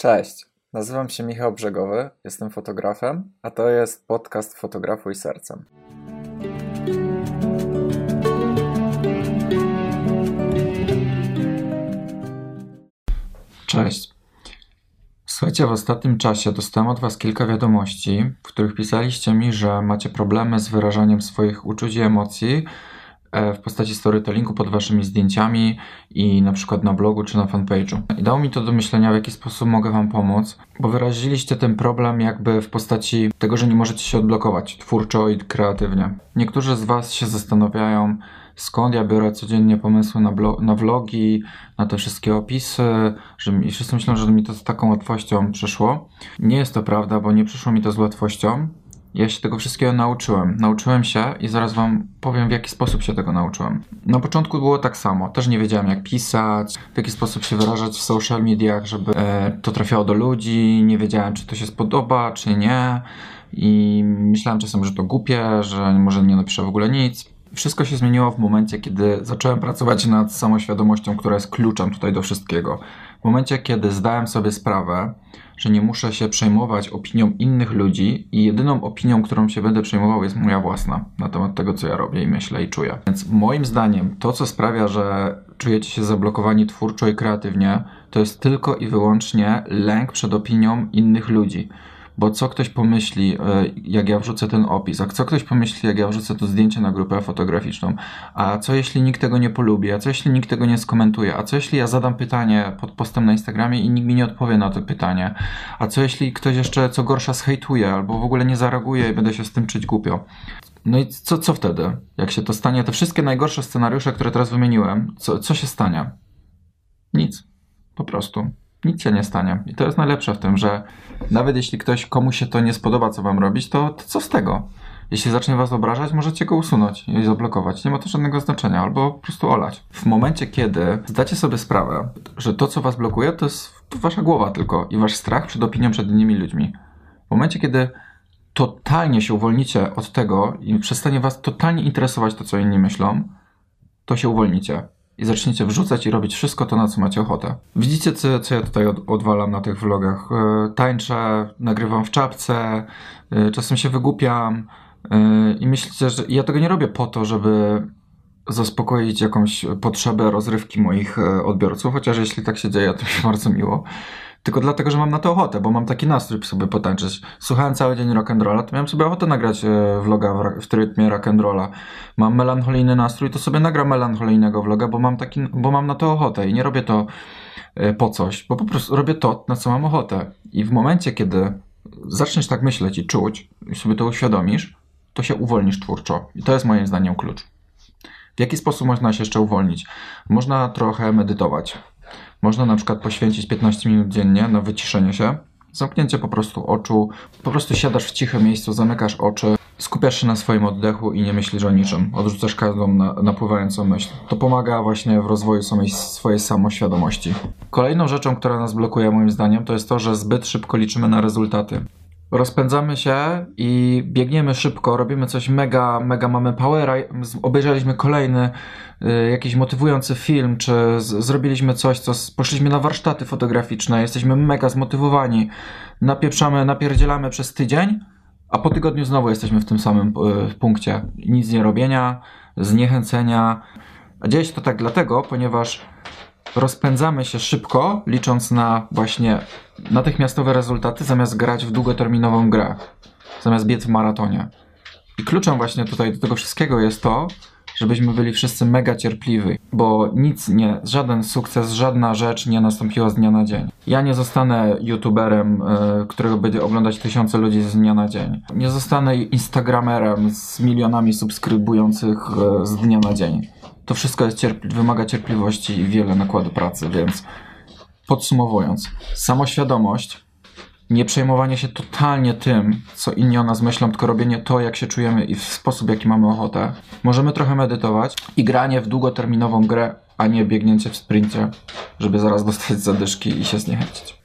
Cześć, nazywam się Michał Brzegowy, jestem fotografem, a to jest podcast Fotografuj Sercem. Cześć. Słuchajcie, w ostatnim czasie dostałem od Was kilka wiadomości, w których pisaliście mi, że macie problemy z wyrażaniem swoich uczuć i emocji w postaci storytellingu pod waszymi zdjęciami i na przykład na blogu czy na fanpage'u. I dało mi to do myślenia, w jaki sposób mogę wam pomóc, bo wyraziliście ten problem jakby w postaci tego, że nie możecie się odblokować twórczo i kreatywnie. Niektórzy z was się zastanawiają, skąd ja biorę codziennie pomysły na, na vlogi, na te wszystkie opisy, że i wszyscy myślą, że mi to z taką łatwością przyszło. Nie jest to prawda, bo nie przyszło mi to z łatwością. Ja się tego wszystkiego nauczyłem. Nauczyłem się i zaraz Wam powiem, w jaki sposób się tego nauczyłem. Na początku było tak samo. Też nie wiedziałem, jak pisać, w jaki sposób się wyrażać w social mediach, żeby e, to trafiało do ludzi. Nie wiedziałem, czy to się spodoba, czy nie. I myślałem czasem, że to głupie, że może nie napiszę w ogóle nic. Wszystko się zmieniło w momencie, kiedy zacząłem pracować nad samoświadomością, która jest kluczem tutaj do wszystkiego. W momencie, kiedy zdałem sobie sprawę, że nie muszę się przejmować opinią innych ludzi i jedyną opinią, którą się będę przejmował jest moja własna na temat tego, co ja robię i myślę i czuję. Więc moim zdaniem to, co sprawia, że czujecie się zablokowani twórczo i kreatywnie, to jest tylko i wyłącznie lęk przed opinią innych ludzi bo co ktoś pomyśli, e, jak ja wrzucę ten opis, a co ktoś pomyśli, jak ja wrzucę to zdjęcie na grupę fotograficzną, a co jeśli nikt tego nie polubi, a co jeśli nikt tego nie skomentuje, a co jeśli ja zadam pytanie pod postem na Instagramie i nikt mi nie odpowie na to pytanie, a co jeśli ktoś jeszcze co gorsza zhejtuje albo w ogóle nie zareaguje i będę się z tym czuć głupio. No i co, co wtedy? Jak się to stanie? Te wszystkie najgorsze scenariusze, które teraz wymieniłem, co, co się stanie? Nic. Po prostu nic się nie stanie. I to jest najlepsze w tym, że nawet jeśli ktoś komuś się to nie spodoba, co wam robić, to, to co z tego? Jeśli zacznie was obrażać, możecie go usunąć i zablokować. Nie ma to żadnego znaczenia, albo po prostu olać. W momencie, kiedy zdacie sobie sprawę, że to, co was blokuje, to jest wasza głowa tylko i wasz strach przed opinią przed innymi ludźmi. W momencie, kiedy totalnie się uwolnicie od tego i przestanie was totalnie interesować to, co inni myślą, to się uwolnicie i zaczniecie wrzucać i robić wszystko to, na co macie ochotę. Widzicie, co, co ja tutaj od, odwalam na tych vlogach. E, tańczę, nagrywam w czapce, e, czasem się wygłupiam e, i myślicie, że ja tego nie robię po to, żeby zaspokoić jakąś potrzebę rozrywki moich odbiorców, chociaż jeśli tak się dzieje, to mi bardzo miło tylko dlatego, że mam na to ochotę, bo mam taki nastrój sobie potańczyć. Słuchałem cały dzień rock'n'rolla, to miałem sobie ochotę nagrać e, vloga w, w rytmie rock'n'rolla. Mam melancholijny nastrój, to sobie nagram melancholijnego vloga, bo mam, taki, bo mam na to ochotę i nie robię to e, po coś, bo po prostu robię to, na co mam ochotę. I w momencie, kiedy zaczniesz tak myśleć i czuć, i sobie to uświadomisz, to się uwolnisz twórczo. I to jest moim zdaniem klucz. W jaki sposób można się jeszcze uwolnić? Można trochę medytować. Można na przykład poświęcić 15 minut dziennie na wyciszenie się, zamknięcie po prostu oczu, po prostu siadasz w cichym miejscu, zamykasz oczy, skupiasz się na swoim oddechu i nie myślisz o niczym. Odrzucasz każdą na, napływającą myśl. To pomaga właśnie w rozwoju swojej, swojej samoświadomości. Kolejną rzeczą, która nas blokuje moim zdaniem, to jest to, że zbyt szybko liczymy na rezultaty rozpędzamy się i biegniemy szybko, robimy coś mega, mega mamy powera, obejrzeliśmy kolejny y, jakiś motywujący film, czy z, zrobiliśmy coś, co poszliśmy na warsztaty fotograficzne, jesteśmy mega zmotywowani, napieprzamy, napierdzielamy przez tydzień, a po tygodniu znowu jesteśmy w tym samym y, punkcie. Nic nie robienia, zniechęcenia. A dzieje się to tak dlatego, ponieważ rozpędzamy się szybko, licząc na właśnie natychmiastowe rezultaty, zamiast grać w długoterminową grę, zamiast biec w maratonie. I kluczem właśnie tutaj do tego wszystkiego jest to, żebyśmy byli wszyscy mega cierpliwi, bo nic nie, żaden sukces, żadna rzecz nie nastąpiła z dnia na dzień. Ja nie zostanę youtuberem, y, którego będzie oglądać tysiące ludzi z dnia na dzień. Nie zostanę instagramerem z milionami subskrybujących y, z dnia na dzień to wszystko jest wymaga cierpliwości i wiele nakładu pracy, więc podsumowując, samoświadomość, nie przejmowanie się totalnie tym, co inni o nas myślą, tylko robienie to, jak się czujemy i w sposób, jaki mamy ochotę. Możemy trochę medytować i granie w długoterminową grę, a nie biegnięcie w sprincie, żeby zaraz dostać zadyszki i się zniechęcić.